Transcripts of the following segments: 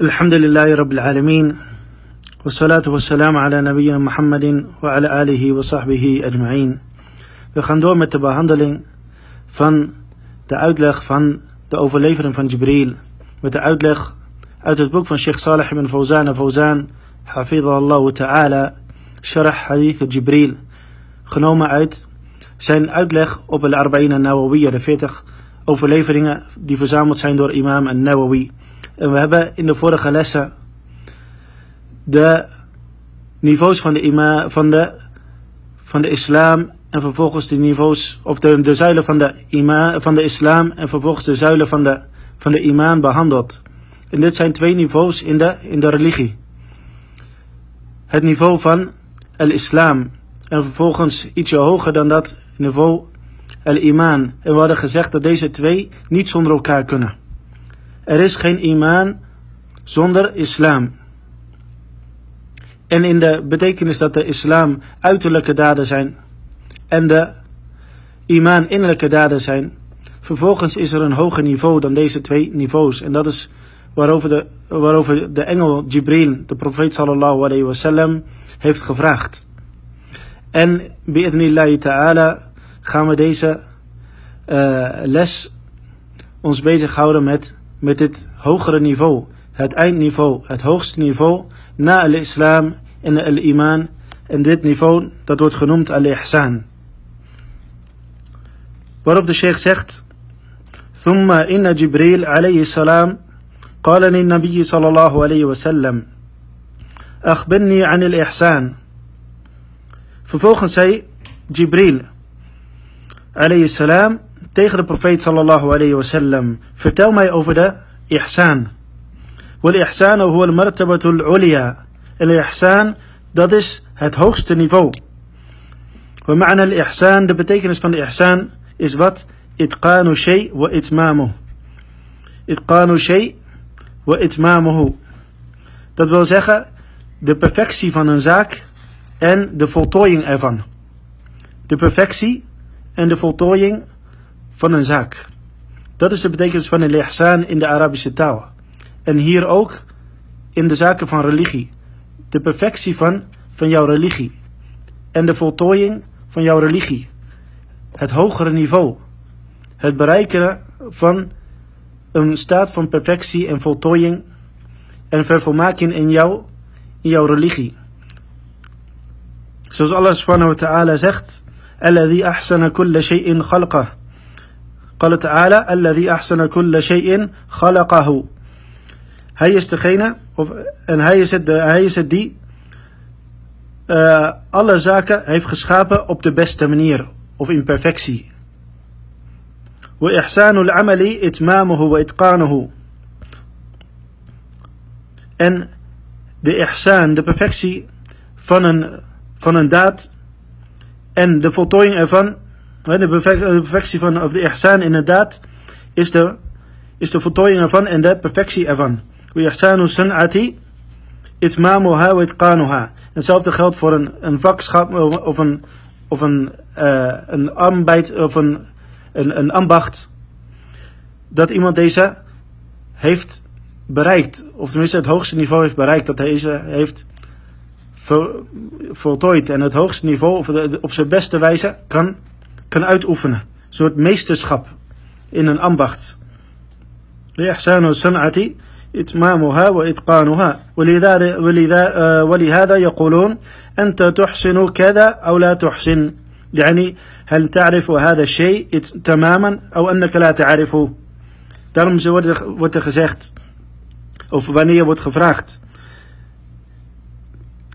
الحمد لله رب العالمين والصلاة والسلام على نبينا محمد وعلى آله وصحبه أجمعين في خندور متبا هندلين فن تأودلخ فن تأوفليفرن فن جبريل وتأودلخ أوتت بوك فن شيخ صالح بن فوزان فوزان حفظه الله تعالى شرح حديث جبريل خنوما أوت سين أودلخ أوب الأربعين النووية لفيتخ أوفليفرن دي فزامت سين دور إمام النووي En we hebben in de vorige lessen de niveaus van de, ima, van de, van de islam en vervolgens de niveaus, of de, de zuilen van de, van de islam en vervolgens de zuilen van de, van de imaan behandeld. En dit zijn twee niveaus in de, in de religie. Het niveau van al-islam en vervolgens ietsje hoger dan dat niveau al-imaan. En we hadden gezegd dat deze twee niet zonder elkaar kunnen. Er is geen imaan zonder islam. En in de betekenis dat de islam uiterlijke daden zijn en de imaan innerlijke daden zijn. Vervolgens is er een hoger niveau dan deze twee niveaus. En dat is waarover de, waarover de engel Jibril, de profeet sallallahu alayhi wasallam, heeft gevraagd. En bi'idnillahi ta'ala gaan we deze uh, les ons bezighouden met, met dit hogere niveau. Het eindniveau, het hoogste niveau na al-islam en al-iman. En dit niveau, dat wordt genoemd al-ihsan. Waarop de sheikh zegt, ثم إن جبريل عليه السلام قال للنبي صلى الله عليه وسلم أخبرني عن الإحسان Vervolgens zei Jibril alayhi salam tegen de profeet sallallahu alayhi wasallam, vertel mij over de ihsan. Wal ihsan huwa al martabatul ulia. Al ihsan, dat is het hoogste niveau. Wa ma'na al ihsan, de betekenis van de ihsan is wat? Itqanu shay wa itmamuh. Itqanu shay wa itmamuhu. Dat wil zeggen, de perfectie van een zaak en de voltooiing ervan. De perfectie en de voltooiing van een zaak. Dat is de betekenis van een ihsan in de Arabische taal. En hier ook in de zaken van religie. De perfectie van, van jouw religie. En de voltooiing van jouw religie. Het hogere niveau. Het bereiken van een staat van perfectie en voltooiing en vervolmaking in, jou, in jouw religie. Zoals Allah subhanahu wa ta'ala zegt, الذي أحسن كل شيء خلقه. قال تعالى الذي أحسن كل شيء خلقه. Hij is degene, of, en hij is het, de, hij is het die uh, alle zaken heeft geschapen op de beste manier, of in perfectie. وإحسان العمل إتمامه وإتقانه. En de ihsan, de perfectie van een van een daad en de voltooiing ervan, de perfectie van, of de ihsan in een daad, is de, is de voltooiing ervan en de perfectie ervan. ihsanu san'ati itmamuha wa itqanuha. Hetzelfde geldt voor een, een vakschap of een, of een, uh, een arbeid of een, een, ambacht. Dat iemand deze heeft bereikt, of tenminste het hoogste niveau heeft bereikt, dat deze heeft voltooid en het hoogste niveau op zijn beste wijze kan, kan uitoefenen. Een soort meesterschap in een ambacht. لإحسان الصنعة إتمامها وإتقانها ولذا ولهذا يقولون أنت تحسن كذا أو لا تحسن يعني هل تعرف هذا الشيء تماما أو أنك لا تعرفه Daarom wordt er gezegd, of wanneer wordt gevraagd,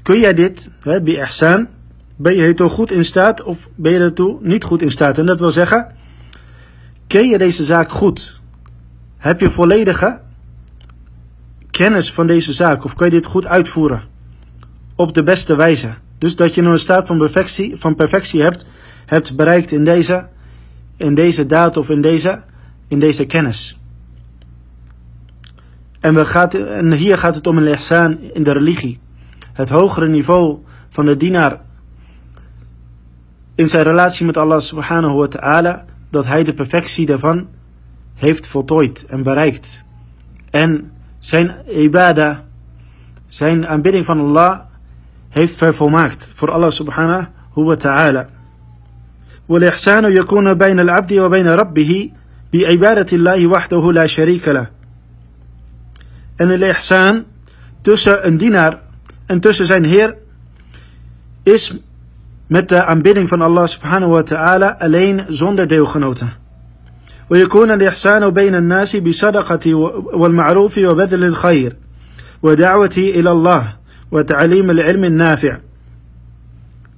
kun jij dit, hè, bi ihsan, ben je ertoe goed in staat of ben je ertoe niet goed in staat? En dat wil zeggen, ken je deze zaak goed? Heb je volledige kennis van deze zaak of kun je dit goed uitvoeren? Op de beste wijze. Dus dat je een staat van perfectie, van perfectie hebt, hebt bereikt in deze, in deze daad of in deze, in deze kennis. En, we gaat, en hier gaat het om een ihsan in de religie het hogere niveau van de dienaar in zijn relatie met Allah subhanahu wa ta'ala, dat hij de perfectie daarvan heeft voltooid en bereikt. En zijn ibadah, zijn aanbidding van Allah heeft vervolmaakt voor Allah subhanahu wa ta'ala. والإحسان يكون بين العبد وبين ربه بعبادة الله وحده لا شريك له. En de ihsan tussen een dienaar en tussen zijn Heer is met de aanbidding van Allah subhanahu wa ta'ala alleen zonder deelgenoten. ويكون الإحسان بين الناس بصدقة والمعروف وبذل الخير ودعوة إلى الله وتعليم العلم النافع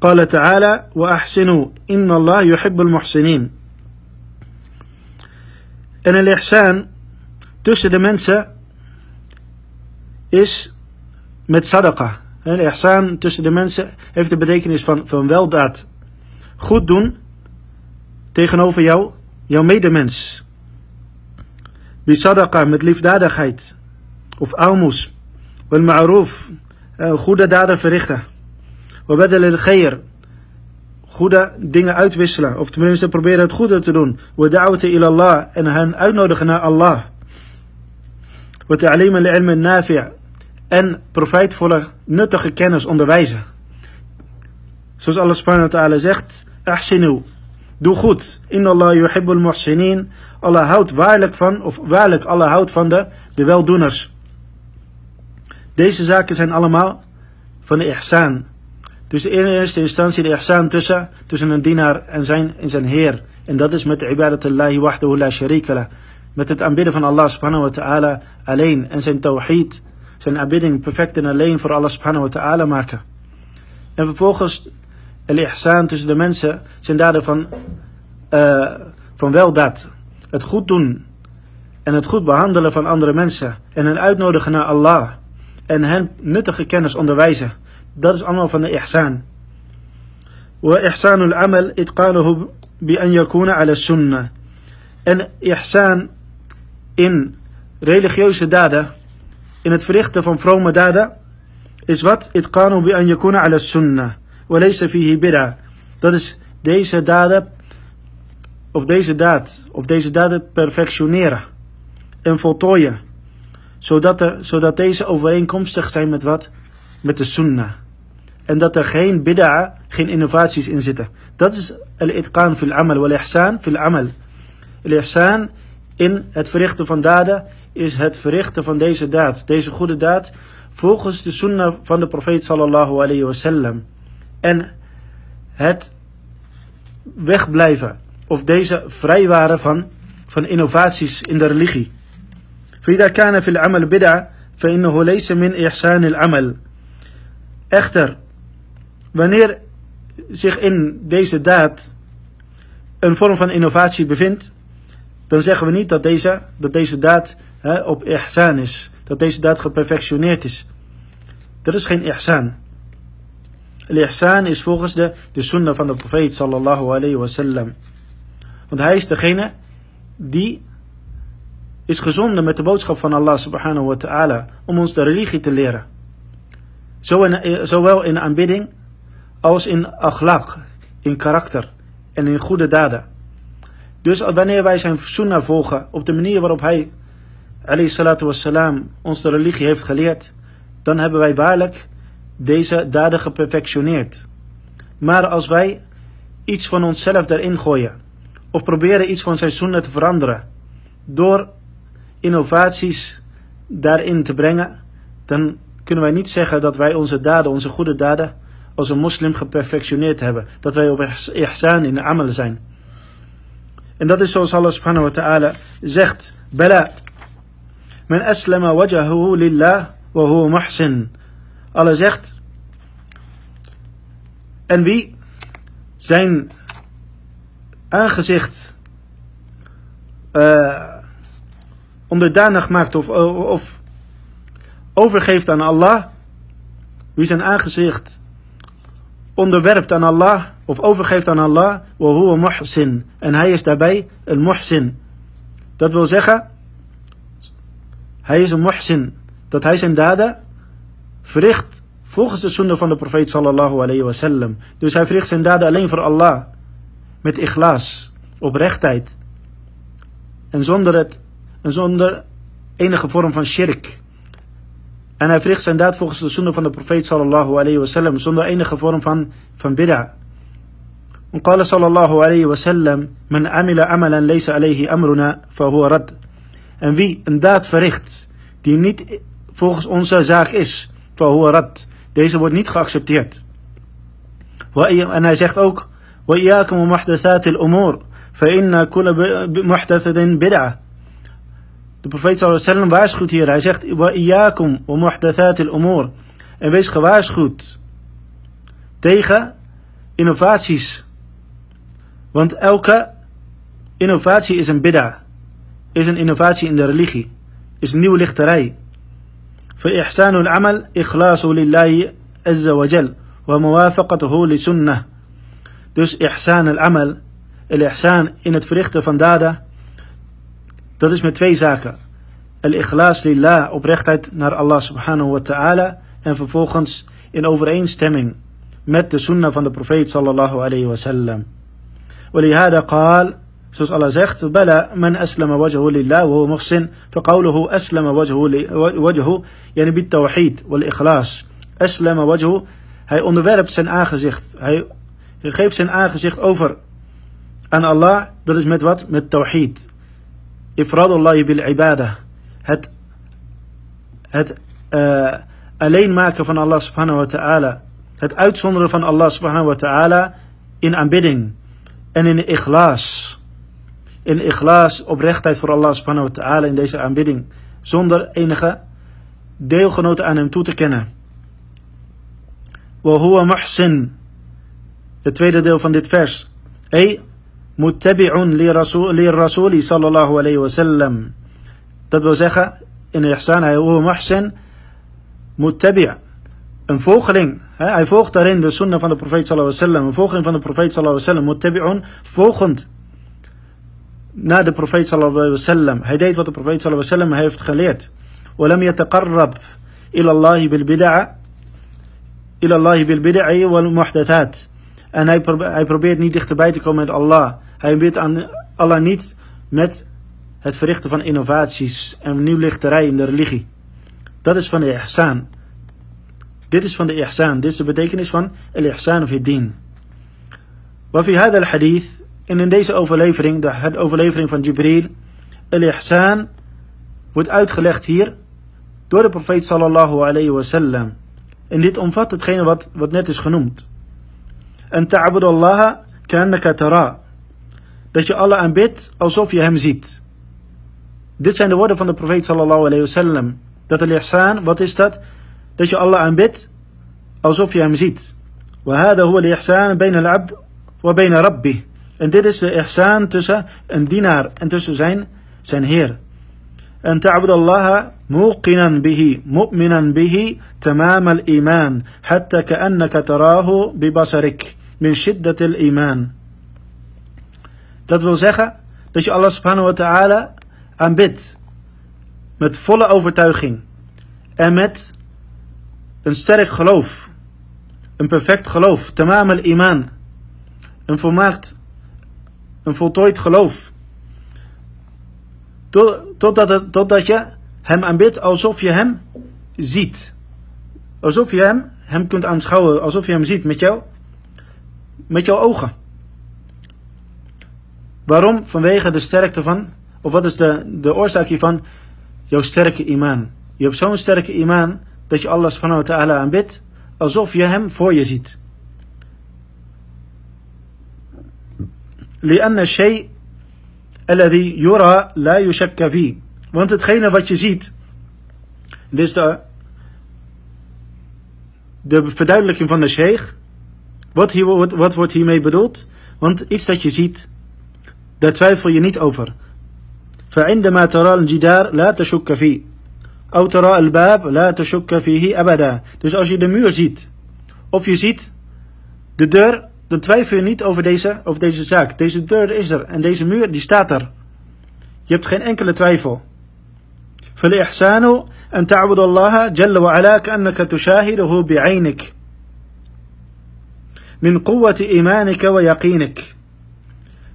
قال تعالى وأحسنوا إن الله يحب المحسنين En el ihsan tussen de mensen is met sadaqa. El ihsan tussen de mensen heeft de betekenis van, van weldaad. Goed doen tegenover jou, jouw medemens. Bi sadaqa met liefdadigheid. Of aalmoes. Wal ma'roof. Goede daden verrichten. Wa badal al khair. Goede dingen uitwisselen. Of tenminste proberen het goede te doen. Wa da'wati ila Allah. En hen uitnodigen naar Allah. Wa ta'lim al-ilm al-nafi' en profijtvolle, nuttige kennis onderwijzen. Zoals Allah subhanahu wa ta'ala zegt, Ahsinu, doe goed. Inna Allah yuhibbul muhsinin. Allah houdt waarlijk van, of waarlijk Allah houdt van de, de weldoeners. Deze zaken zijn allemaal van de ihsan. Dus in eerste instantie de ihsan tussen, tussen een dienaar en zijn, en zijn heer. En dat is met de ibadatullahi wahdahu la sharika Met het aanbidden van Allah subhanahu wa ta'ala alleen en zijn tawhid zijn aanbidding perfect en alleen voor Allah subhanahu wa ta'ala maken. En vervolgens al-ihsan tussen de mensen zijn daden van, uh, van weldaad. Het goed doen en het goed behandelen van andere mensen. En hen uitnodigen naar Allah. En hen nuttige kennis onderwijzen. Dat is allemaal van de ihsan. وإحسان العمل إتقانه بأن يكون على السنة. En ihsan in religieuze daden in het verrichten van vrome daden is wat? Itqanu bi an yakuna ala sunnah. Walaysa fihi bid'a. Dat is deze daden, of deze daad, of deze daden perfectioneren en voltooien. Zodat, er, zodat deze overeenkomstig zijn met wat? Met de sunnah. En dat er geen bid'a, geen innovaties in zitten. Dat is al-itqan fil amal, wal-ihsan fil amal. Al-ihsan in het verrichten van daden is het verrichten van deze daad, deze goede daad, volgens de sunnah van de profeet sallallahu alayhi wasallam. En het wegblijven, of deze vrijwaren van, van innovaties in de religie. فإذا كان في العمل بدعة فإنه ليس من إحسان العمل. Echter, wanneer zich in deze daad een vorm van innovatie bevindt, dan zeggen we niet dat deze, dat deze daad hè, op ihsan is. Dat deze daad geperfectioneerd is. Dat is geen ihsan. Al-ihsan is volgens de, de sunnah van de profeet sallallahu alayhi wasallam. Want hij is degene die is gezonden met de boodschap van Allah subhanahu wa ta'ala om ons de religie te leren. Zowel in aanbidding als in akhlaq, in karakter en in goede daden. Dus wanneer wij zijn sunnah volgen op de manier waarop hij alayhi salatu wassalam ons de religie heeft geleerd, dan hebben wij waarlijk deze daden geperfectioneerd. Maar als wij iets van onszelf daarin gooien, of proberen iets van zijn sunnah te veranderen, door innovaties daarin te brengen, dan kunnen wij niet zeggen dat wij onze daden, onze goede daden, als een moslim geperfectioneerd hebben. Dat wij op ihsan in de amal zijn. En dat is zoals Allah subhanahu wa ta'ala zegt. Bala. Men aslama wajahu lillah wa huwa muhsin. Allah zegt. En wie zijn aangezicht uh, onderdanig maakt of, of overgeeft aan Allah. Wie zijn aangezicht onderwerpt aan Allah of overgeeft aan Allah, wa huwa. En hij is daarbij een muhsin. Dat wil zeggen, hij is een muhsin. Dat hij zijn daden verricht volgens de sunnah van de profeet sallallahu alayhi wasallam. Dus hij verricht zijn daden alleen voor Allah. Met ikhlas, oprechtheid. En zonder, het, en zonder enige vorm van shirk. En hij verricht zijn daad volgens de sunnah van de profeet sallallahu alayhi wasallam zonder enige vorm van, van bid'a. قال صلى الله عليه وسلم من عمل عملا ليس عليه أمرنا فهو رد En wie een daad verricht die niet volgens onze zaak is, فهو رد. Deze wordt niet geaccepteerd. En hij zegt ook, وإياكم ومحدثات الأمور فإن كل محدثة بدعة De profeet sallallahu waarschuwt hier. Hij zegt: Wa iyyakum wa muhdathatil umur. En wees gewaarschuwd tegen innovaties. Want elke innovatie is een bid'a. Is een innovatie in de religie. Is een nieuwe lichterij. فإحسان العمل إخلاص لله عز وجل وموافقته لسنة. Dus ihsan al-amal, el-ihsan in het verrichten van daden dat is met twee zaken. Al-ikhlas lillah, oprechtheid naar Allah subhanahu wa ta'ala. En vervolgens in overeenstemming met de sunnah van de profeet sallallahu alayhi wa sallam. ولهذا قال Zoals Allah zegt, Bala man aslama wajhu lillah wa huwa muhsin. Faqawluhu aslama wajhu yani bit tawhid wal ikhlas. Aslama wajhu, hij onderwerpt zijn aangezicht. Hij geeft zijn aangezicht over aan Allah. Dat is met wat? Met tawhid. Ifradullahi bil ibadah. Het, het uh, alleen maken van Allah subhanahu wa ta'ala. Het uitzonderen van Allah subhanahu wa ta'ala in aanbidding en in ikhlas. In ikhlas, oprechtheid voor Allah subhanahu wa ta'ala in deze aanbidding. Zonder enige deelgenoten aan hem toe te kennen. Wa muhsin. Het tweede deel van dit vers. Hey, muttabi'un li rasuli sallallahu alayhi wa sallam. Dat wil zeggen, in ihsan, hij huwa muhsin, muttabi' een volgeling. Hij volgt daarin de sunnah van de profeet sallallahu alayhi wa sallam. Een volgeling van de profeet sallallahu alayhi wa sallam. Muttabi'un, volgend naar de profeet sallallahu alayhi wa sallam. Hij deed wat de profeet sallallahu alayhi wa sallam heeft geleerd. ولم يتقرب إلى الله بالبدع إلى الله بالبدع والمحدثات en hij, hij probeert niet dichterbij te komen met Allah. Hij bidt aan Allah niet met het verrichten van innovaties en nieuwlichterij in de religie. Dat is van de ihsan. Dit is van de ihsan. Dit is de betekenis van el-ihsan of het din. Wafi hadha al-hadith, en in deze overlevering, de overlevering van Jibril, el-ihsan wordt uitgelegd hier door de profeet sallallahu alayhi wa sallam. En dit omvat hetgene wat, wat net is genoemd. En ta'bud Allah ka'annaka tara. Dat je Allah aanbidt alsof je hem ziet. Dit zijn de woorden van de profeet sallallahu alayhi wasallam. Dat al-ihsan, wat is dat? Dat je Allah aanbidt alsof je hem ziet. وهذا هو الإحسان بين العبد وبين ربه. en dit is de ihsaan tussen een dienaar en tussen zijn, zijn Heer. En ta'bud Allah muqinan bihi, mu'minan bihi, tamam al-iman, hatta ka'annaka tarahu bibasarik, min shiddat al-iman. Dat wil zeggen dat je Allah subhanahu wa ta'ala aanbidt met volle overtuiging en met een sterk geloof, een perfect geloof, tamam al-iman, een volmaakt een voltooid geloof. Totdat, het, totdat je hem aanbidt alsof je hem ziet. Alsof je hem, hem kunt aanschouwen, alsof je hem ziet met jou met jouw ogen. Waarom? Vanwege de sterkte van, of wat is de, de oorzaak hiervan? Jouw sterke imaan. Je hebt zo'n sterke imaan dat je Allah subhanahu wa ta'ala aanbidt alsof je hem voor je ziet. لأن الشيء الذي يرى لا يشك فيه want hetgene wat je ziet dit is de, de verduidelijking van de sheikh wat, hier, wat, wat wordt hiermee bedoeld? Want iets dat je ziet, daar twijfel je niet over. فعندما ترى الجدار لا تشك فيه أو ترى الباب لا تشك فيه أبدا Dus als je de muur ziet, of je ziet de deur, dan twijfel je niet over deze, over deze zaak. Deze deur is er en deze muur die staat er. Je hebt geen enkele twijfel. فالإحسان أن تعبد الله جل وعلا كأنك تشاهده بعينك min quwwati imanika wa yaqinik.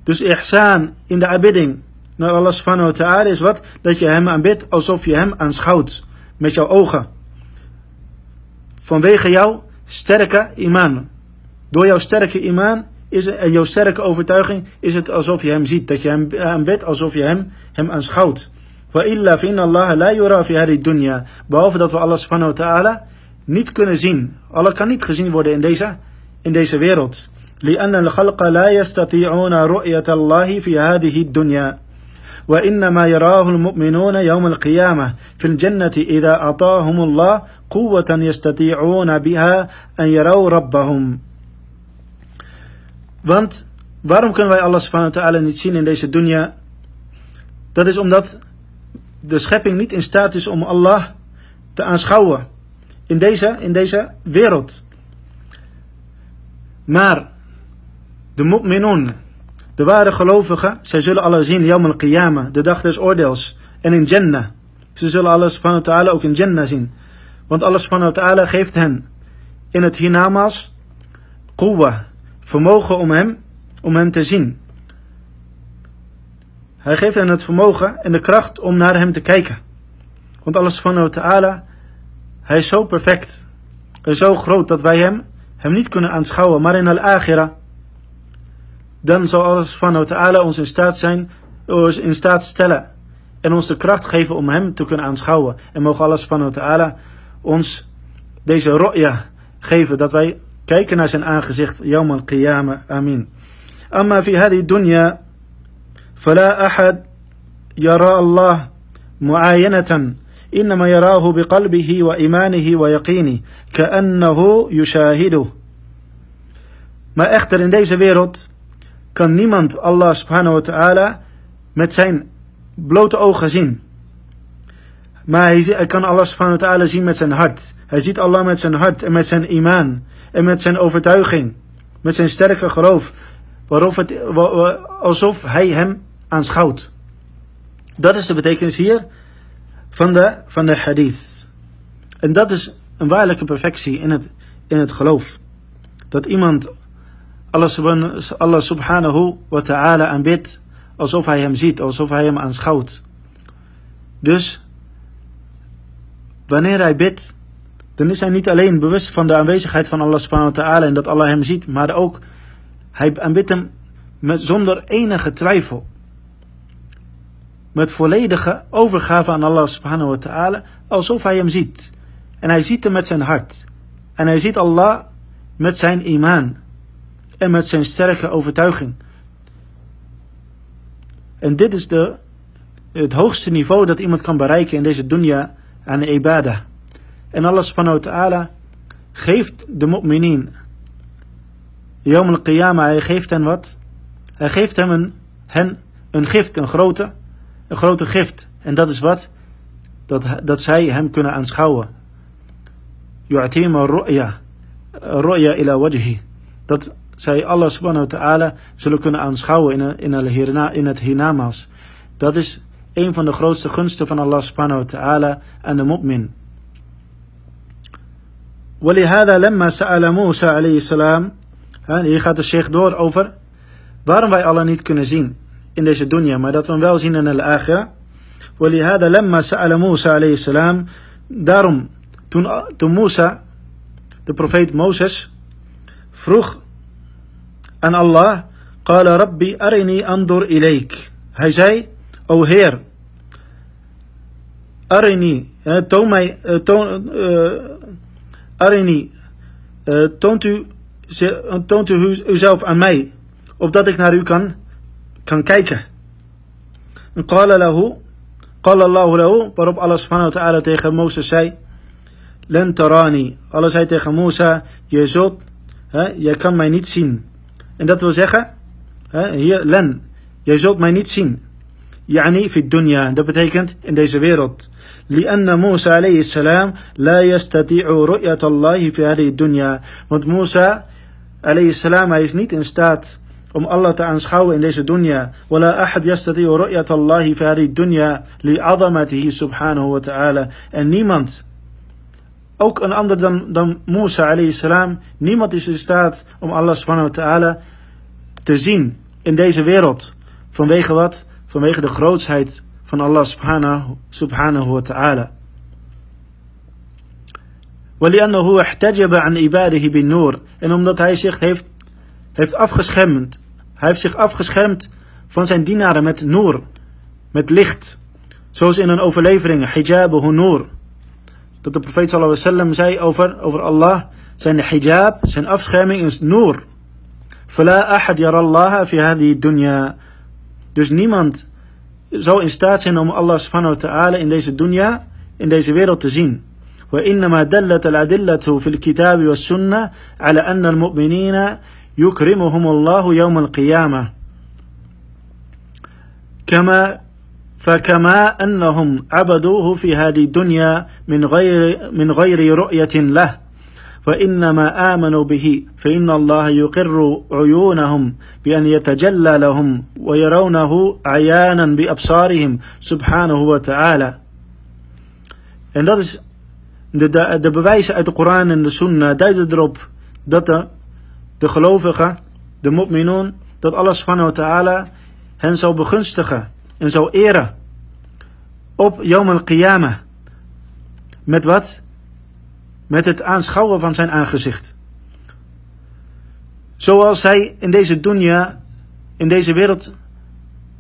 Dus ihsan in de aanbidding naar Allah subhanahu wa ta'ala is wat? Dat je hem aanbidt alsof je hem aanschouwt met jouw ogen. vanwege jouw sterke iman. Door jouw sterke iman is het, en jouw sterke overtuiging is het alsof je hem ziet. Dat je hem aanbidt alsof je hem, hem aanschouwt. Wa illa fin Allah la yura fi dunya. Behalve dat we Allah subhanahu wa ta'ala niet kunnen zien. Allah kan niet gezien worden in deze, in deze wereld. لأن الخلق لا يستطيعون رؤية الله في هذه الدنيا وإنما يراه المؤمنون يوم القيامة في الجنة إذا أعطاهم الله قوة يستطيعون بها أن يروا ربهم want waarom kunnen wij Allah subhanahu ta'ala niet zien in deze dunya? Dat is omdat de schepping niet in staat is om Allah te aanschouwen in deze, in deze wereld. Maar de mu'minun, de ware gelovigen, zij zullen Allah zien, Yawm al-Qiyamah, de dag des oordeels, en in Jannah. Ze zullen Allah subhanahu wa ta'ala ook in Jannah zien. Want Allah subhanahu ta'ala geeft hen in het hiernamaals quwwa, vermogen om hem, om hem te zien. Hij geeft hen het vermogen en de kracht om naar hem te kijken. Want Allah subhanahu ta'ala, hij is zo perfect en zo groot dat wij hem, hem niet kunnen aanschouwen. Maar in al-akhirah, dan zal Allah subhanahu ta'ala ons in staat zijn, ons in staat stellen. En ons de kracht geven om hem te kunnen aanschouwen. En mogen Allah subhanahu ta'ala ons deze ro'ya geven. Dat wij كيك ناشن آخ يوم القيامة آمين. أما في هذه الدنيا فلا أحد يرى الله معاينة إنما يراه بقلبه وإيمانه ويقينه كأنه يشاهده. ما أختر إن ديزة فيروت كان niemand الله سبحانه وتعالى met zijn blote ogen Maar hij, kan Allah subhanahu wa ta'ala zien met zijn hart. Hij ziet Allah met zijn hart en met zijn imaan en met zijn overtuiging. Met zijn sterke geloof. Waarop het, alsof hij hem aanschouwt. Dat is de betekenis hier van de, van de hadith. En dat is een waarlijke perfectie in het, in het geloof. Dat iemand Allah subhanahu wa ta'ala aanbidt alsof hij hem ziet, alsof hij hem aanschouwt. Dus wanneer hij bidt, dan is hij niet alleen bewust van de aanwezigheid van Allah subhanahu wa ta'ala en dat Allah hem ziet, maar ook hij aanbidt hem zonder enige twijfel met volledige overgave aan Allah subhanahu wa ta'ala, alsof hij hem ziet. En hij ziet hem met zijn hart. En hij ziet Allah met zijn imaan. En met zijn sterke overtuiging. En dit is de, het hoogste niveau dat iemand kan bereiken in deze dunya aan ibadah. En Allah subhanahu wa ta'ala geeft de mu'minin. Yom al-qiyamah, hij geeft hen wat? Hij geeft hem een, hen een gift, een grote een grote gift. En dat is wat? Dat, dat zij hem kunnen aanschouwen. Yu'tima ru'ya. Ru'ya ila wajhi. Dat zij Allah subhanahu wa ta'ala zullen kunnen aanschouwen in, in, in het hiernamaals. Dat is een van de grootste gunsten van Allah subhanahu wa ta'ala aan de mu'min. ولهذا لما سأل موسى عليه السلام hier gaat de sheikh door over waarom wij Allah niet kunnen zien in deze dunya, maar dat we hem wel zien in al-akhirah. ولهذا لما سأل موسى عليه السلام daarom toen, toen Musa de profeet Mozes vroeg aan Allah قال ربي أرني أنظر إليك hij zei O Heer, Arini, toon mij, eh, toon, eh, eh, toont u, toont u uzelf aan mij, opdat ik naar u kan, kan kijken. En qala lahu, qala Allahu lahu, waarop Allah subhanahu tegen Mozes zei, len tarani, Allah zei tegen Musa, je zult, hè, jij kan mij niet zien. En dat wil zeggen, hè, hier, len, jij zult mij niet zien. Yani fi dunya, dat betekent in deze wereld. لأن موسى عليه السلام لا يستطيع رؤية الله في هذه الدنيا. Want Musa عليه السلام hij is niet in staat om Allah te aanschouwen in deze dunya. ولا أحد يستطيع رؤية الله في هذه الدنيا لعظمته سبحانه وتعالى. En niemand, ook een ander dan, dan Musa alayhi salam, niemand is in staat om Allah subhanahu wa ta'ala te zien in deze wereld. Vanwege wat? Vanwege de grootsheid van Allah subhanahu, subhanahu wa ta'ala. ولأنه احتجب عن عباده بالنور. En omdat hij zich heeft, heeft afgeschermd. Hij heeft zich afgeschermd van zijn dienaren met noor, met licht. Zoals in een overlevering, hijabuhu noor. Dat de profeet sallallahu alaihi wasallam zei over, over Allah, zijn hijab, zijn afscherming is noor. Fala ahad yara Allah fi hadi dunya. Dus niemand zou in staat zijn om Allah subhanahu wa ta'ala in deze dunya, in deze wereld te zien. وإنما دلت الأدلة في الكتاب والسنة على أن المؤمنين يكرمهم الله يوم القيامة كما فكما أنهم عبدوه في هذه الدنيا من غير من غير رؤية له فإنما آمنوا به فإن الله يقر عيونهم بأن يتجلى لهم ويرونه عيانا بأبصارهم سبحانه وتعالى En dat is de, de, de bewijzen uit de Koran en de Sunnah duiden erop dat de, de gelovigen, de mu'minun, dat Allah subhanahu wa ta'ala hen zal begunstigen en zal eren op Yom al-Qiyamah. Met wat? Met het aanschouwen van zijn aangezicht. Zoals zij in deze dunya, in deze wereld,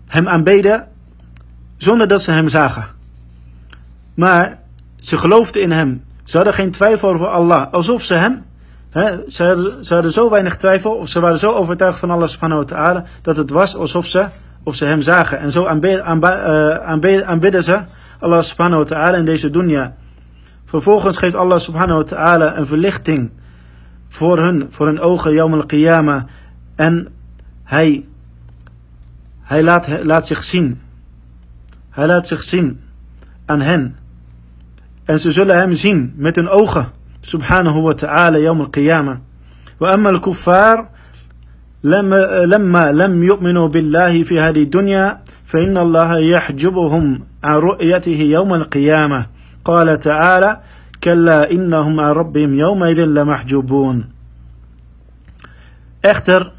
hem aanbeden zonder dat ze hem zagen. Maar ze geloofden in hem. Ze hadden geen twijfel over Allah. Alsof ze hem, hè, ze, hadden, ze zo weinig twijfel, of ze waren zo overtuigd van Allah subhanahu wa ta'ala, dat het was alsof ze, of ze hem zagen. En zo aanbidden, aanbidden, aanbidden ze Allah subhanahu wa ta'ala in deze dunya. Vervolgens geeft Allah subhanahu wa ta'ala een verlichting voor hun, voor hun ogen, Yawm al-Qiyamah. En hij, hij laat, laat zich zien. Hij laat zich zien aan hen. En ze zullen hem zien met hun ogen. Subhanahu wa ta'ala, Yawm al-Qiyamah. وأما الكفار لما لما لم يؤمنوا بالله في هذه الدنيا فإن الله يحجبهم عن رؤيته يوم القيامة قال تعالى كلا إنهم عن ربهم يومئذ لمحجوبون Echter,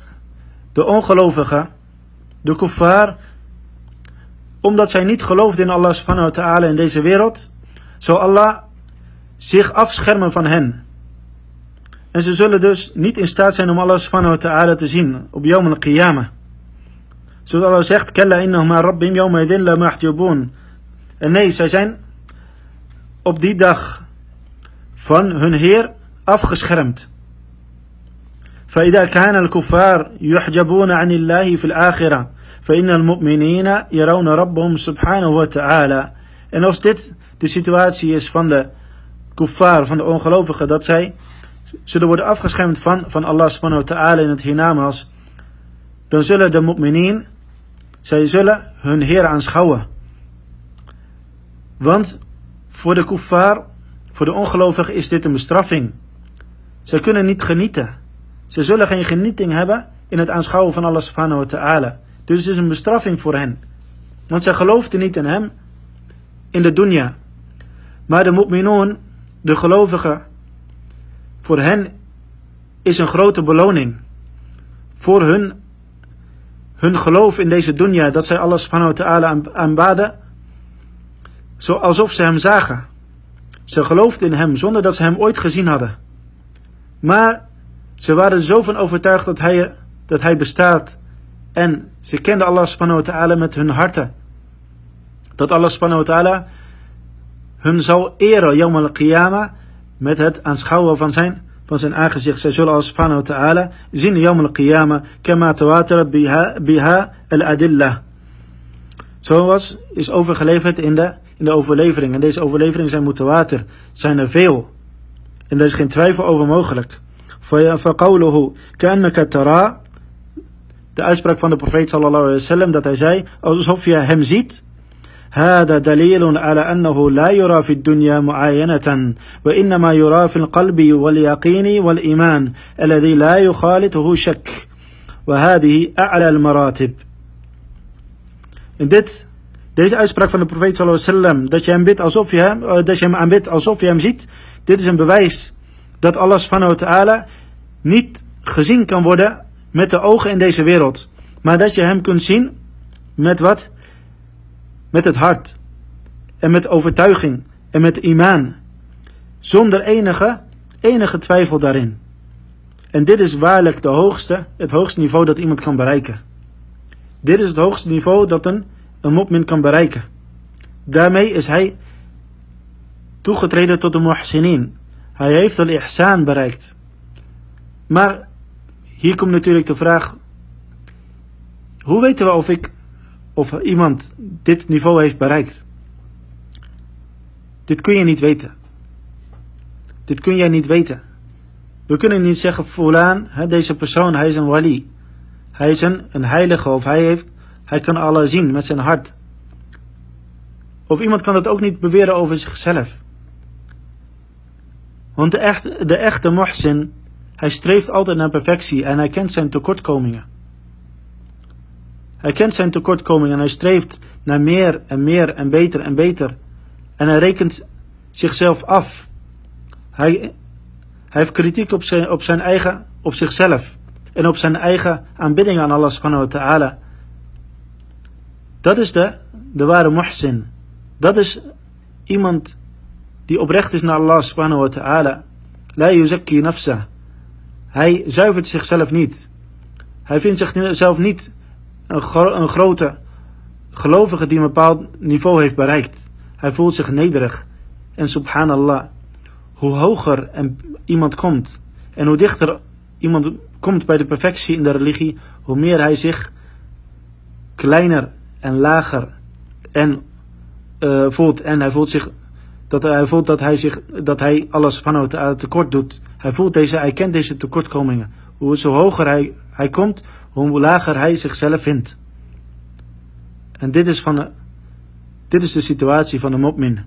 de ongelovigen, de kuffar, omdat zij niet geloofden in Allah subhanahu wa ta'ala in deze wereld, zal Allah zich afschermen van hen. En ze zullen dus niet in staat zijn om Allah subhanahu wa ta'ala te zien op Yawm al-Qiyamah. Zoals Allah zegt, Kalla innahum rabbim yawma idhin la mahjubun. En nee, zij zijn op die dag van hun Heer afgeschermd. فإذا كان الكفار يحجبون عن الله في الآخرة فإن المؤمنين يرون ربهم سبحانه وتعالى En als dit de situatie is van de kuffar, van de ongelovigen, dat zij zullen worden afgeschermd van, van Allah subhanahu wa ta'ala in het hiernamaals, dan zullen de mu'minin, zij zullen hun Heer aanschouwen. Want voor de kuffar, voor de ongelovigen is dit een bestraffing. Zij kunnen niet genieten. Ze zullen geen genieting hebben in het aanschouwen van Allah subhanahu wa ta'ala. Dus het is een bestraffing voor hen. Want zij geloofden niet in hem in de dunya. Maar de mu'minun, de gelovigen, voor hen is een grote beloning. Voor hun, hun geloof in deze dunya, dat zij Allah subhanahu wa ta'ala aanbaden, zo alsof ze hem zagen. Ze geloofden in hem zonder dat ze hem ooit gezien hadden. Maar ze waren zo van overtuigd dat hij, dat hij bestaat. En ze kenden Allah subhanahu wa ta'ala met hun harten. Dat Allah subhanahu wa ta'ala hun zal eren, Yom al-Qiyamah, met het aanschouwen van zijn, van zijn aangezicht. Zij zullen Allah subhanahu wa ta'ala zien Yom al-Qiyamah, kama tawatarat biha, biha al-adillah. Zoals is overgeleverd in de, in de overlevering. En deze overleveringen zijn mutawatir. Zijn er veel. En daar is geen twijfel over mogelijk. فقوله كأنك ترى de uitspraak van de profeet sallallahu alaihi wasallam dat hij zei alsof je hem ziet هذا دليل على أنه لا يرى في الدنيا معاينة وإنما يرى في القلب واليقين والإيمان الذي لا يخالطه شك وهذه أعلى المراتب In dit, deze uitspraak van de profeet sallallahu dat je hem bidt alsof je hem, dat je hem aanbidt alsof je hem ziet, dit is een bewijs dat Allah subhanahu wa niet gezien kan worden met de ogen in deze wereld. Maar dat je hem kunt zien met wat? Met het hart. En met overtuiging. En met imaan. Zonder enige enige twijfel daarin. En dit is waarlijk de hoogste, het hoogste niveau dat iemand kan bereiken. Dit is het hoogste niveau dat een, een mopmin kan bereiken. Daarmee is hij toegetreden tot de muhsinin. Hij heeft al ihsan bereikt. Maar hier komt natuurlijk de vraag: hoe weten we of ik of iemand dit niveau heeft bereikt? Dit kun je niet weten. Dit kun jij niet weten. We kunnen niet zeggen, Fulaan, deze persoon, hij is een wali. Hij is een, een heilige of hij, heeft, hij kan Allah zien met zijn hart. Of iemand kan dat ook niet beweren over zichzelf. Want de, echt, de echte muhsin, hij streeft altijd naar perfectie en hij kent zijn tekortkomingen. Hij kent zijn tekortkomingen en hij streeft naar meer en meer en beter en beter. En hij rekent zichzelf af. Hij, hij heeft kritiek op zijn, op zijn eigen, op zichzelf. En op zijn eigen aanbidding aan Allah subhanahu wa ta'ala. Dat is de, de ware muhsin. Dat is iemand die oprecht is naar Allah subhanahu wa ta'ala. La yuzakki nafsa. Hij zuivert zichzelf niet. Hij vindt zichzelf niet een, een grote gelovige die een bepaald niveau heeft bereikt. Hij voelt zich nederig. En subhanallah, hoe hoger iemand komt en hoe dichter iemand komt bij de perfectie in de religie, hoe meer hij zich kleiner en lager en uh, voelt. En hij voelt zich dat hij voelt dat hij zich dat hij alles subhanahu wa tekort doet. Hij voelt deze, hij kent deze tekortkomingen. Hoe zo hoger hij, hij komt, hoe lager hij zichzelf vindt. En dit is, van, dit is de situatie van de mopmin.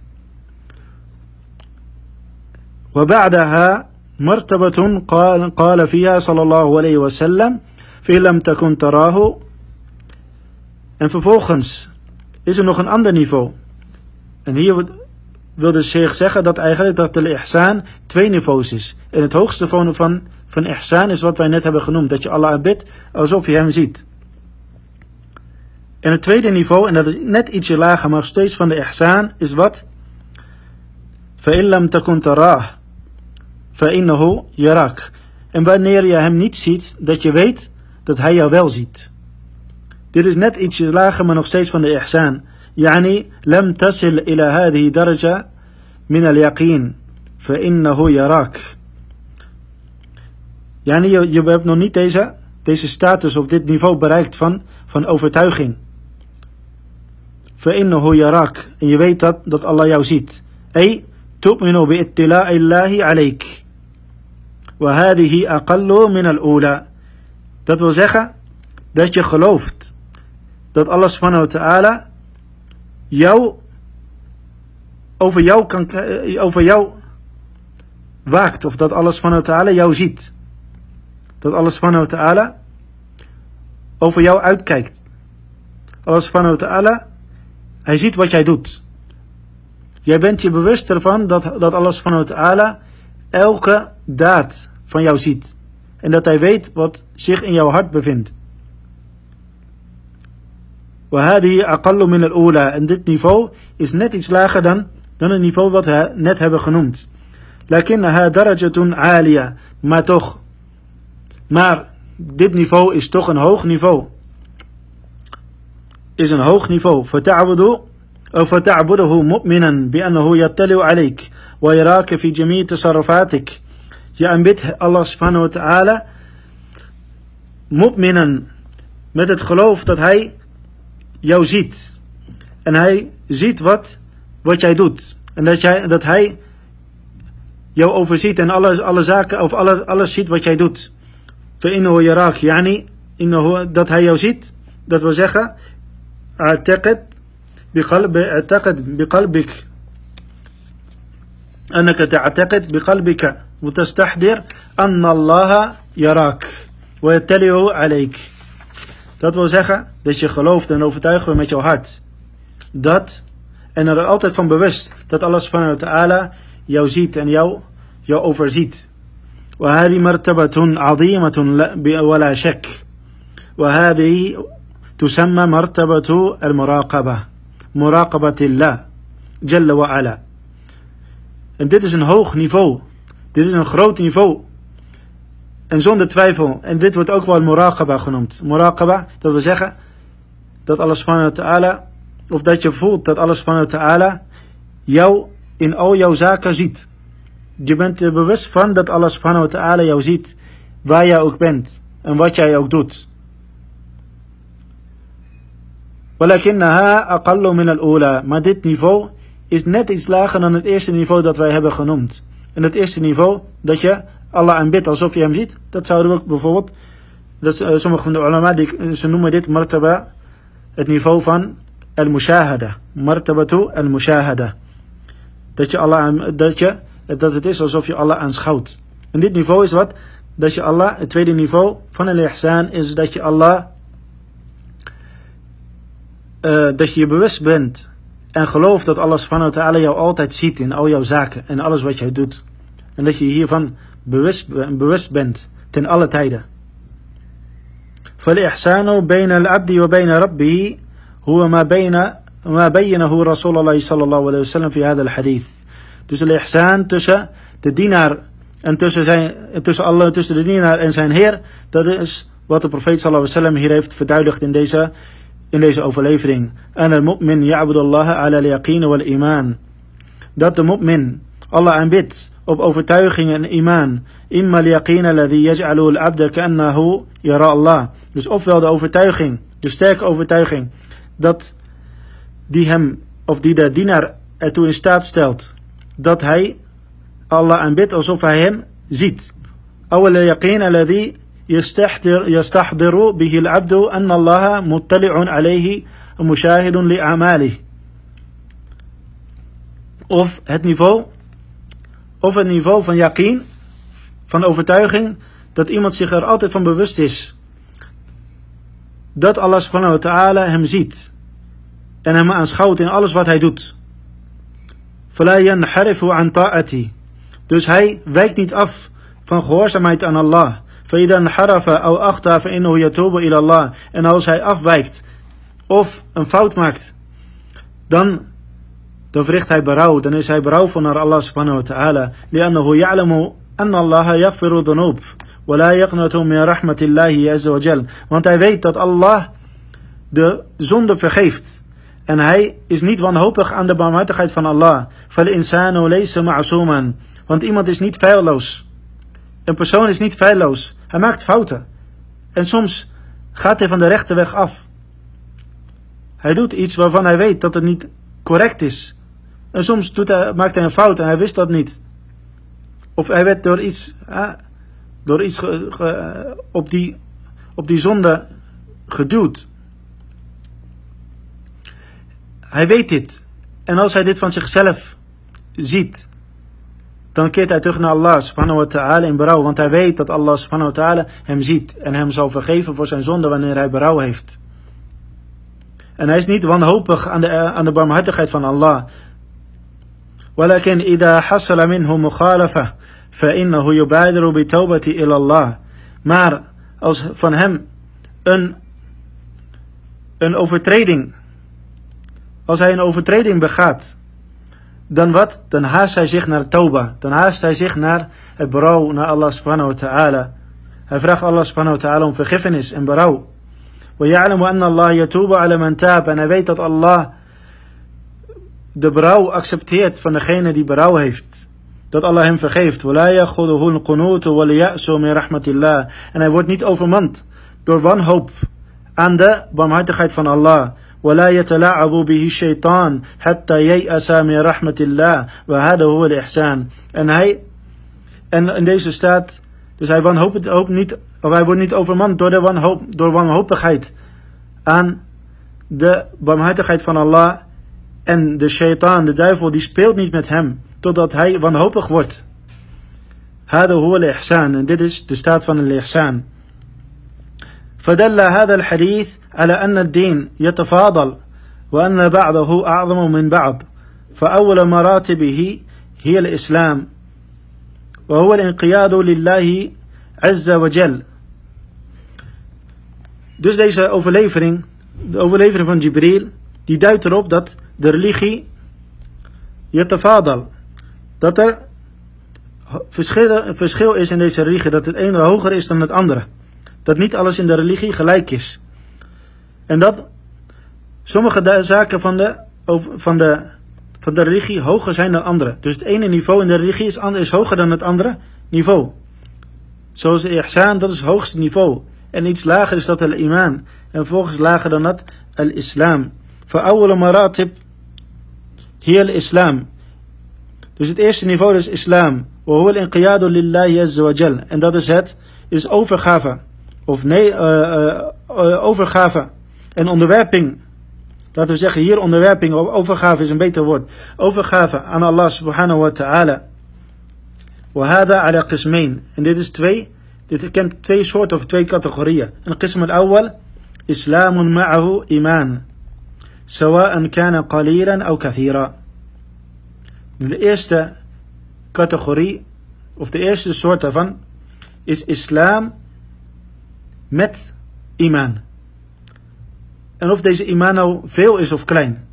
وبعدها مرتبة قال, قال فيها صلى الله عليه وسلم في لم تكن تراه en vervolgens is er nog een ander niveau. En hier wil de sheikh zeggen dat eigenlijk dat de ihsan twee niveaus is. En het hoogste niveau van, van ihsan is wat wij net hebben genoemd. Dat je Allah aanbidt alsof je hem ziet. En het tweede niveau, en dat is net ietsje lager, maar steeds van de ihsan, is wat? فَإِلَّمْ تَكُنْ تَرَاهُ فَإِنَّهُ En wanneer je hem niet ziet, dat je weet dat hij jou wel ziet. Dit is net ietsje lager, maar nog steeds van de ihsan. Yani, lam tasil ila hadhi daraja min al-yaqeen. Fa'innahu yarak. Yani, je, je hebt nog niet deze, deze status of dit niveau bereikt van, van overtuiging. Fa'innahu yarak. En je weet dat, dat Allah jou ziet. Ey, tu'minu bi ittila'i Allahi alayk. Wa hadhihi aqallu min al-ula. Dat wil zeggen dat je gelooft dat Allah subhanahu wa ta'ala jou over jou kan eh, over jou waakt of dat Allah subhanahu wa ta'ala jou ziet. Dat Allah subhanahu wa ta'ala over jou uitkijkt. Allah subhanahu wa ta'ala hij ziet wat jij doet. Jij bent je bewust ervan dat, dat Allah subhanahu wa ta'ala elke daad van jou ziet. En dat hij weet wat zich in jouw hart bevindt. وهذه أقل من الأولى en dit niveau is net iets lager dan, dan het niveau wat we net hebben genoemd. لكنها درجة عالية maar toch maar dit niveau is toch een hoog niveau is een hoog niveau فتعبد أو فتعبده مؤمنا بأنه يطلع عليك ويراك في جميع تصرفاتك je aanbidt Allah subhanahu wa ta'ala mu'minan met het geloof dat hij jou ziet. En hij ziet wat, wat jij doet. En dat, jij, dat hij jou overziet en alle, alle zaken, of alles, alles ziet wat jij doet. فإنه يراك يعني إنه dat hij jou ziet dat wil zeggen اعتقد بقلب اعتقد بقلبك أنك تعتقد بقلبك وتستحضر أن الله يراك ويطلع عليك Dat wil zeggen dat je gelooft en overtuigd bent met jouw hart. Dat, en er altijd van bewust dat Allah subhanahu wa ta'ala jou ziet en jou, jou overziet. وهذه مرتبة عظيمة ولا شك وهذه تسمى مرتبة المراقبة مراقبة الله جل وعلا En dit is een hoog niveau Dit is een groot niveau. En zonder twijfel, en dit wordt ook wel muraqaba genoemd. Muraqaba, dat wil zeggen dat Allah subhanahu wa ta'ala, of dat je voelt dat Allah subhanahu wa ta'ala jou in al jouw zaken ziet. Je bent er bewust van dat Allah subhanahu wa ta'ala jou ziet, waar jij ook bent en wat jij ook doet. Maar dit niveau is net iets lager dan het eerste niveau dat wij hebben genoemd. En het eerste niveau dat je Allah aanbidt alsof je hem ziet, dat zouden we ook bijvoorbeeld, dat, uh, sommige van de ulama, die, ze noemen dit martaba, het niveau van al-mushahada. Martabatu al-mushahada. Dat, je Allah, dat, je, dat het is alsof je Allah aanschouwt. En dit niveau is wat? Dat je Allah, het tweede niveau van al-ihsan is dat je Allah, uh, dat je je bewust bent en gelooft dat Allah subhanahu wa ta'ala jou altijd ziet in al jouw zaken en alles wat jij doet. En dat je hiervan bewust, bewust bent ten alle tijden. فالإحسان بين العبد وبين ربه هو ما بين ما بينه رسول الله صلى الله عليه وسلم في هذا الحديث. Dus de ihsan tussen de dienaar en tussen, zijn, tussen Allah, tussen de dienaar en zijn Heer, dat is wat de profeet sallallahu alaihi wasallam hier heeft verduidelijkt in deze, in deze overlevering. En de mu'min ya'budullah ala al-yaqeen wal iman. Dat de mu'min Allah aanbidt op overtuiging en iman. Imma liyaqeen alladhi yaj'alu al-abda ka'annahu yara Allah. Dus ofwel de overtuiging, de sterke overtuiging, dat die hem, of die de dienaar ertoe in staat stelt, dat hij Allah aanbidt alsof hij hem ziet. Awal yaqeen alladhi yastahdiru bihi al-abdu anna Allah muttali'un alayhi mushahidun li'amalihi. Of het niveau of het niveau van yaqeen, van overtuiging, dat iemand zich er altijd van bewust is. Dat Allah subhanahu wa ta'ala hem ziet en hem aanschouwt in alles wat hij doet. Dus hij wijkt niet af van gehoorzaamheid aan Allah. En als hij afwijkt of een fout maakt, dan dan verricht hij berouw. Dan is hij berouwvol naar Allah subhanahu wa ta'ala. لأنه يعلم أن الله يغفر الذنوب ولا يقنط من رحمة الله عز وجل. Want hij weet dat Allah de zonde vergeeft. En hij is niet wanhopig aan de barmhartigheid van Allah. فَالْإِنسَانُ لَيْسَ مَعْصُومًا want iemand is niet feilloos. Een persoon is niet feilloos. Hij maakt fouten. En soms gaat hij van de rechte weg af. Hij doet iets waarvan hij weet dat het niet correct is. En soms doet hij, maakt hij een fout en hij wist dat niet. Of hij werd door iets, door iets op, die, op die zonde geduwd. Hij weet dit. En als hij dit van zichzelf ziet, dan keert hij terug naar Allah subhanahu wa ta'ala in berouw. Want hij weet dat Allah subhanahu wa ta'ala hem ziet en hem zal vergeven voor zijn zonde wanneer hij berouw heeft. En hij is niet wanhopig aan de, aan de barmhartigheid van Allah. ولكن إذا حصل منه مخالفة فإنه يبادر بتوبة إلى الله. Maar als van hem een, een overtreding, als hij een overtreding begaat, dan wat? Dan haast hij zich naar Tauba. Dan haast hij zich naar het berouw, naar Allah subhanahu wa ta'ala. Hij vraagt Allah subhanahu wa ta'ala om vergiffenis en berouw. ويعلم أن الله يتوب على من تاب en hij weet dat Allah de berouw accepteert van degene die berouw heeft. Dat Allah hem vergeeft. ولا يأخذه القنوت واليأس من رحمة الله en hij wordt niet overmand door wanhoop aan de barmhartigheid van Allah. ولا يتلاعب به الشيطان حتى ييأس من رحمة الله وهذا هو الإحسان en hij en in deze staat dus hij wanhoopt ook niet of hij wordt niet overmand door de wanhoop, door wanhopigheid aan de barmhartigheid van Allah en de shaitaan, de duivel, die speelt niet met hem totdat hij wanhopig wordt. هذا هو الإحسان en dit is de staat van het ihsan. فدل هذا الحديث على أن الدين يتفاضل وأن بعضه أعظم من بعض فأول مراتبه هي الإسلام وهو الانقياد لله عز وجل Dus deze overlevering, de overlevering van Jibril, die duidt erop dat de religie yatafadal, dat er verschil, is in deze religie dat het ene hoger is dan het andere. Dat niet alles in de religie gelijk is. En dat sommige zaken van de, van, de, van de religie hoger zijn dan andere. Dus het ene niveau in de religie is, is hoger dan het andere niveau. Zoals de ihsan, dat is het hoogste niveau. En iets lager is dat al-iman. En volgens lager dan dat al-islam. Voor oude maratib, hier al-islam. Dus het eerste niveau is islam. وهو الانقياد لله عز وجل. En dat is het, is overgave. Of nee, uh, uh, overgave. En onderwerping. Laten we zeggen hier onderwerping, overgave is een beter woord. Overgave aan Allah subhanahu wa ta'ala. وهذا على قسمين. En dit is twee, dit kent twee soorten of twee categorieën. En qism al-awwal, islamun ma'ahu iman. سواء كان قليلا أو كثيرا. De eerste categorie, of de eerste soort daarvan, is islam met iman. En of deze iman nou veel is of klein.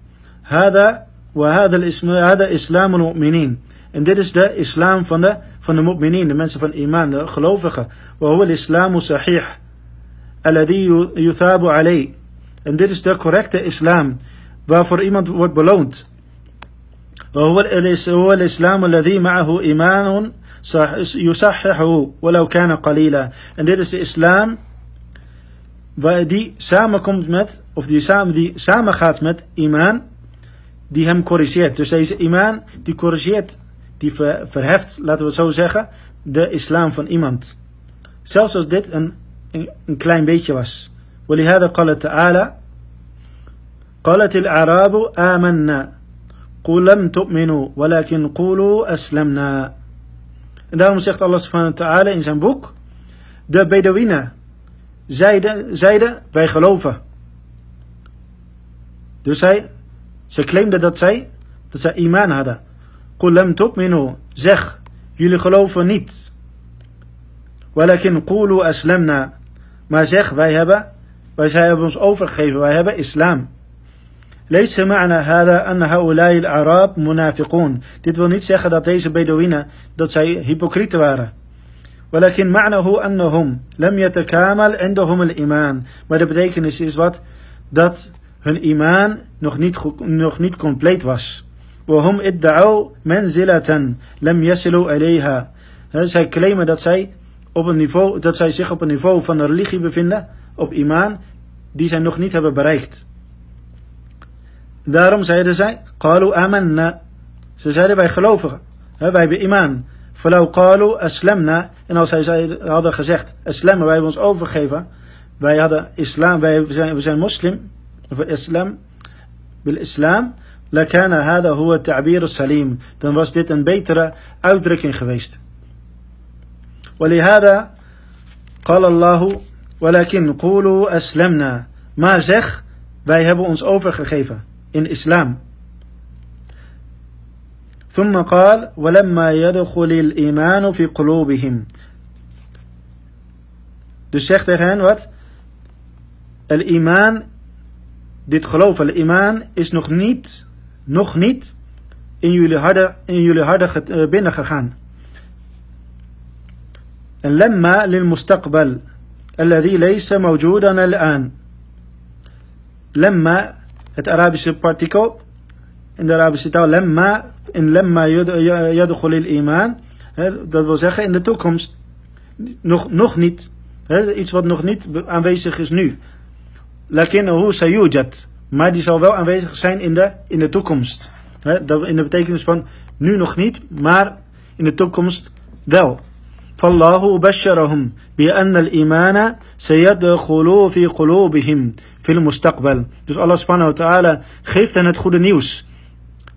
Hada wa hada islam al-mu'minin. En dit is de islam van de, van de mu'minin, de mensen van iman, de gelovigen. Huwa al-islamu sahih. Alladhi yuthabu alayh. En dit is de correcte islam, waarvoor iemand wordt beloond. وهو هو الإسلام الذي معه إيمان يصححه ولو كان قليلا. En dit is de islam waar die samenkomt met, of die, samen, die samengaat met iman, die hem corrigeert. Dus deze iman, die corrigeert, die verheft, laten we het zo zeggen, de islam van iemand. Zelfs als dit een, een, een klein beetje was. ولهذا قال تعالى قالت الأعراب آمنا قل لم تؤمنوا ولكن قولوا أسلمنا. إذا مسيخت الله سبحانه وتعالى إن زين بوك ده بيدوينا زايدة زايدة باي خلوفة. دو ساي؟ سكليم ده دات ساي؟ دات ساي إيمان هذا. قل لم تؤمنوا زخ يلي خلوفة نيت. ولكن قولوا أسلمنا. ما زخ باي هبه wij zij hebben ons overgegeven, wij hebben islam. ليس معنى هذا أن هؤلاء الأعراب منافقون. Dit wil niet zeggen dat deze Bedouinen dat zij hypocrieten waren. ولكن معناه أنهم لم يتكامل عندهم الإيمان. Maar de betekenis is wat? Dat hun iman nog niet, nog niet compleet was. وهم ادعوا منزلة لم يصلوا إليها. Zij claimen dat zij, op een niveau, dat zij zich op een niveau van de religie bevinden, op iman, die zij nog niet hebben bereikt. Daarom zeiden zij, قالوا آمنا. Ze zeiden wij gelovigen. Wij hebben iman. فلو قالوا أسلمنا en als zij hadden gezegd islam wij hebben ons overgegeven wij hadden islam wij zijn, we zijn moslim of islam bil islam لكان هذا هو التعبير السليم dan was dit een betere uitdrukking geweest ولهذا قال الله ولكن قولوا أسلمنا maar zeg wij hebben ons overgegeven in islam ثم قال ولما يدخل الإيمان في قلوبهم Dus zegt tegen hen wat? El-iman, dit geloof, el-iman is nog niet, nog niet in jullie harde, in jullie harde binnengegaan. En lemma lil mustaqbal, الذي ليس موجودا الآن. Lemma, het Arabische partikel, in de Arabische taal, lemma in lemma yadkhul iman. Dat wil zeggen in de toekomst. Nog, nog niet. Iets wat nog niet aanwezig is nu. Lakinnahu sayujat. Maar die zal wel aanwezig zijn in de, in de toekomst. In de betekenis van nu nog niet, maar in de toekomst wel. فالله بشرهم بأن الإيمان سيدخل في قلوبهم في المستقبل. Dus Allah subhanahu wa ta'ala geeft hen het goede nieuws.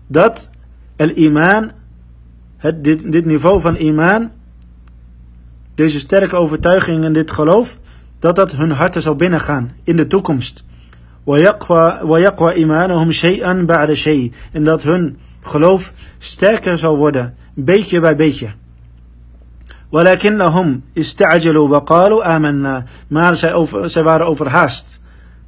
Dat El-iman, dit, dit niveau van iman, deze sterke overtuiging en dit geloof, dat dat hun harten zal binnengaan in de toekomst. ويقوى إيمانهم شيئا بعد شيء. En dat hun geloof sterker zal worden, beetje bij beetje. ولكنهم استعجلوا وقالوا آمنا. Maar zij, over, zij waren overhaast.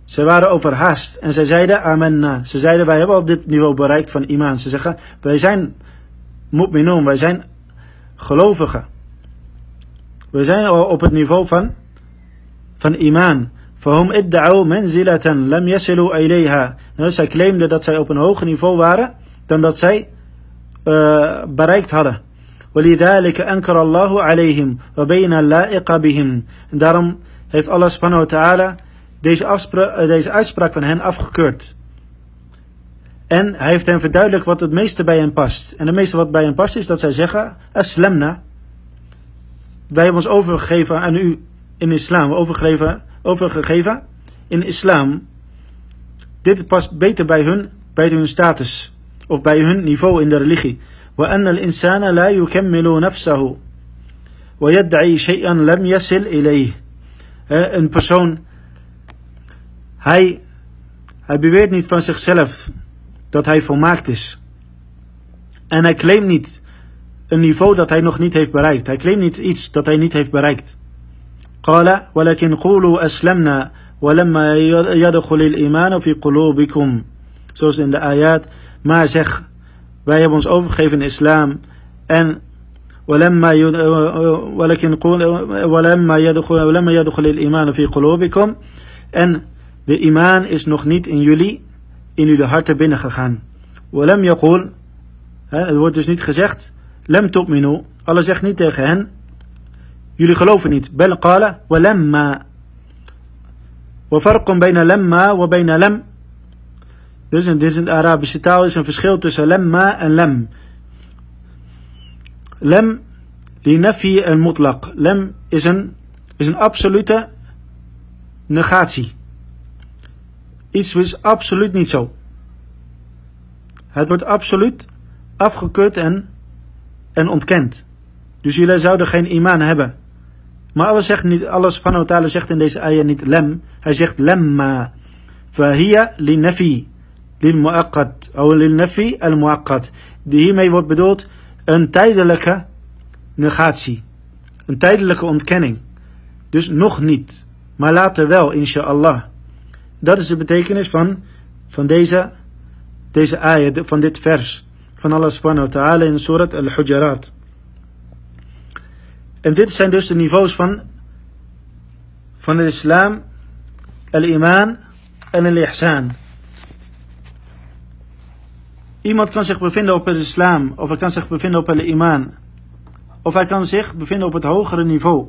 Ze waren overhaast en zij zeiden amen. Ze zeiden wij hebben al dit niveau bereikt van iman. Ze zeggen wij zijn mu'minun, wij zijn gelovigen. We zijn al op het niveau van, van iman. فهم ادعوا منزلة لم يصلوا إليها. Nou, zij claimden dat zij op een hoger niveau waren dan dat zij uh, bereikt hadden. ولذلك أنكر الله عليهم وبين اللائق بهم. En daarom heeft Allah subhanahu wa ta'ala deze, afspra deze uitspraak van hen afgekeurd. En hij heeft hen verduidelijkt wat het meeste bij hen past. En het meeste wat bij hen past is dat zij zeggen, aslamna. Wij hebben ons overgegeven aan u in islam, overgegeven, overgegeven in islam. Dit past beter bij hun, bij hun status of bij hun niveau in de religie. وأن الإنسان لا يكمل نفسه ويدعي شيئا لم يصل إليه. Een persoon, hij, hij beweert niet van zichzelf dat hij volmaakt is. En hij claimt niet een niveau dat hij nog niet heeft bereikt. Hij claimt niet iets dat hij niet heeft bereikt. قال ولكن قولوا أسلمنا ولما يدخل الإيمان في قلوبكم zoals in de ayat maar zeg wij hebben ons overgegeven in islam en ولما ولكن قول ولما يدخل ولما يدخل الإيمان في قلوبكم en de iman is nog niet in jullie in jullie harten binnengegaan. ولم يقول het wordt dus niet gezegd lem tu'minu Allah zegt niet tegen hen jullie geloven niet bel qala ولما وفرق بين لما وبين لم dus in, dit is in de Arabische taal is een verschil tussen lemma en lem. Lem li en mutlaq. Lem is een, is een absolute negatie. Iets is absoluut niet zo. Het wordt absoluut afgekeurd en, en ontkend. Dus jullie zouden geen iman hebben. Maar alles zegt niet, alles van zegt in deze ayah niet lem. Hij zegt lemma. Fahia li nafi lil nafi al muaqqat. Die hiermee wordt bedoeld een tijdelijke negatie. Een tijdelijke ontkenning. Dus nog niet. Maar later wel, inshallah. Dat is de betekenis van, van deze, deze ayah, van dit vers. Van Allah subhanahu wa ta'ala in surat al-Hujarat. En dit zijn dus de niveaus van, van de islam, al-iman en al-ihsan. Iemand kan zich bevinden op het islam, of hij kan zich bevinden op het iman. Of hij kan zich bevinden op het hogere niveau.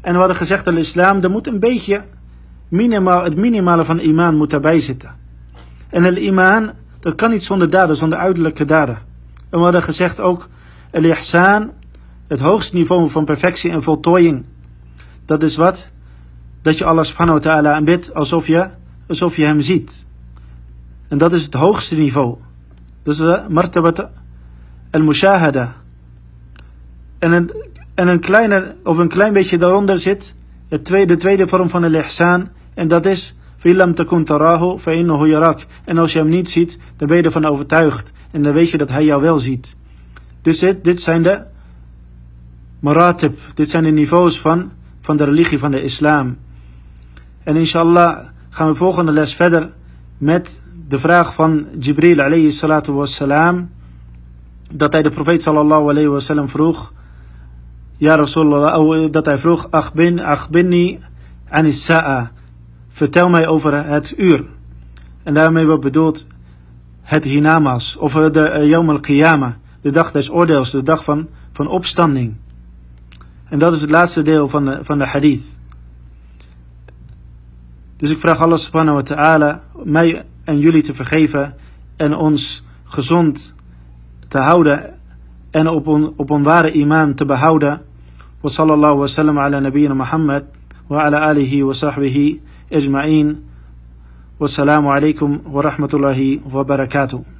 En we hadden gezegd, dat islam, er moet een beetje, minimaal, het minimale van iman moet daarbij zitten. En het iman, dat kan niet zonder daden, zonder uiterlijke daden. En we hadden gezegd ook, el ihsan, het hoogste niveau van perfectie en voltooiing. Dat is wat? Dat je Allah subhanahu wa ta'ala aanbidt alsof je, alsof je hem ziet. En dat is het hoogste niveau. Dus de martabat al-mushahada. En een, en een kleine, of een klein beetje daaronder zit het tweede, de tweede vorm van de ihsan. En dat is Filam takun tarahu fa'innahu yarak. En als je hem niet ziet, dan ben je ervan overtuigd. En dan weet je dat hij jou wel ziet. Dus dit, dit zijn de maratib. Dit zijn de niveaus van, van de religie van de islam. En inshallah gaan we volgende les verder met de vraag van Jibril alayhi salatu wassalam, dat hij de profeet sallallahu alayhi wasallam vroeg, ja Rasulullah, dat hij vroeg, akhbin, akhbinni an vertel mij over het uur. En daarmee wordt bedoeld het hinamas, of de uh, Yom al-Qiyamah, de dag des oordeels, de dag van, van opstanding. En dat is het laatste deel van de, van de hadith. Dus ik vraag Allah subhanahu wa ta'ala mij en jullie te vergeven en ons gezond te houden en op, on, op een ware iman te behouden. Wa sallallahu wa sallam ala nabiyyina Muhammad wa ala alihi wa sahbihi ajma'in. Wassalamu alaikum wa rahmatullahi wa barakatuh.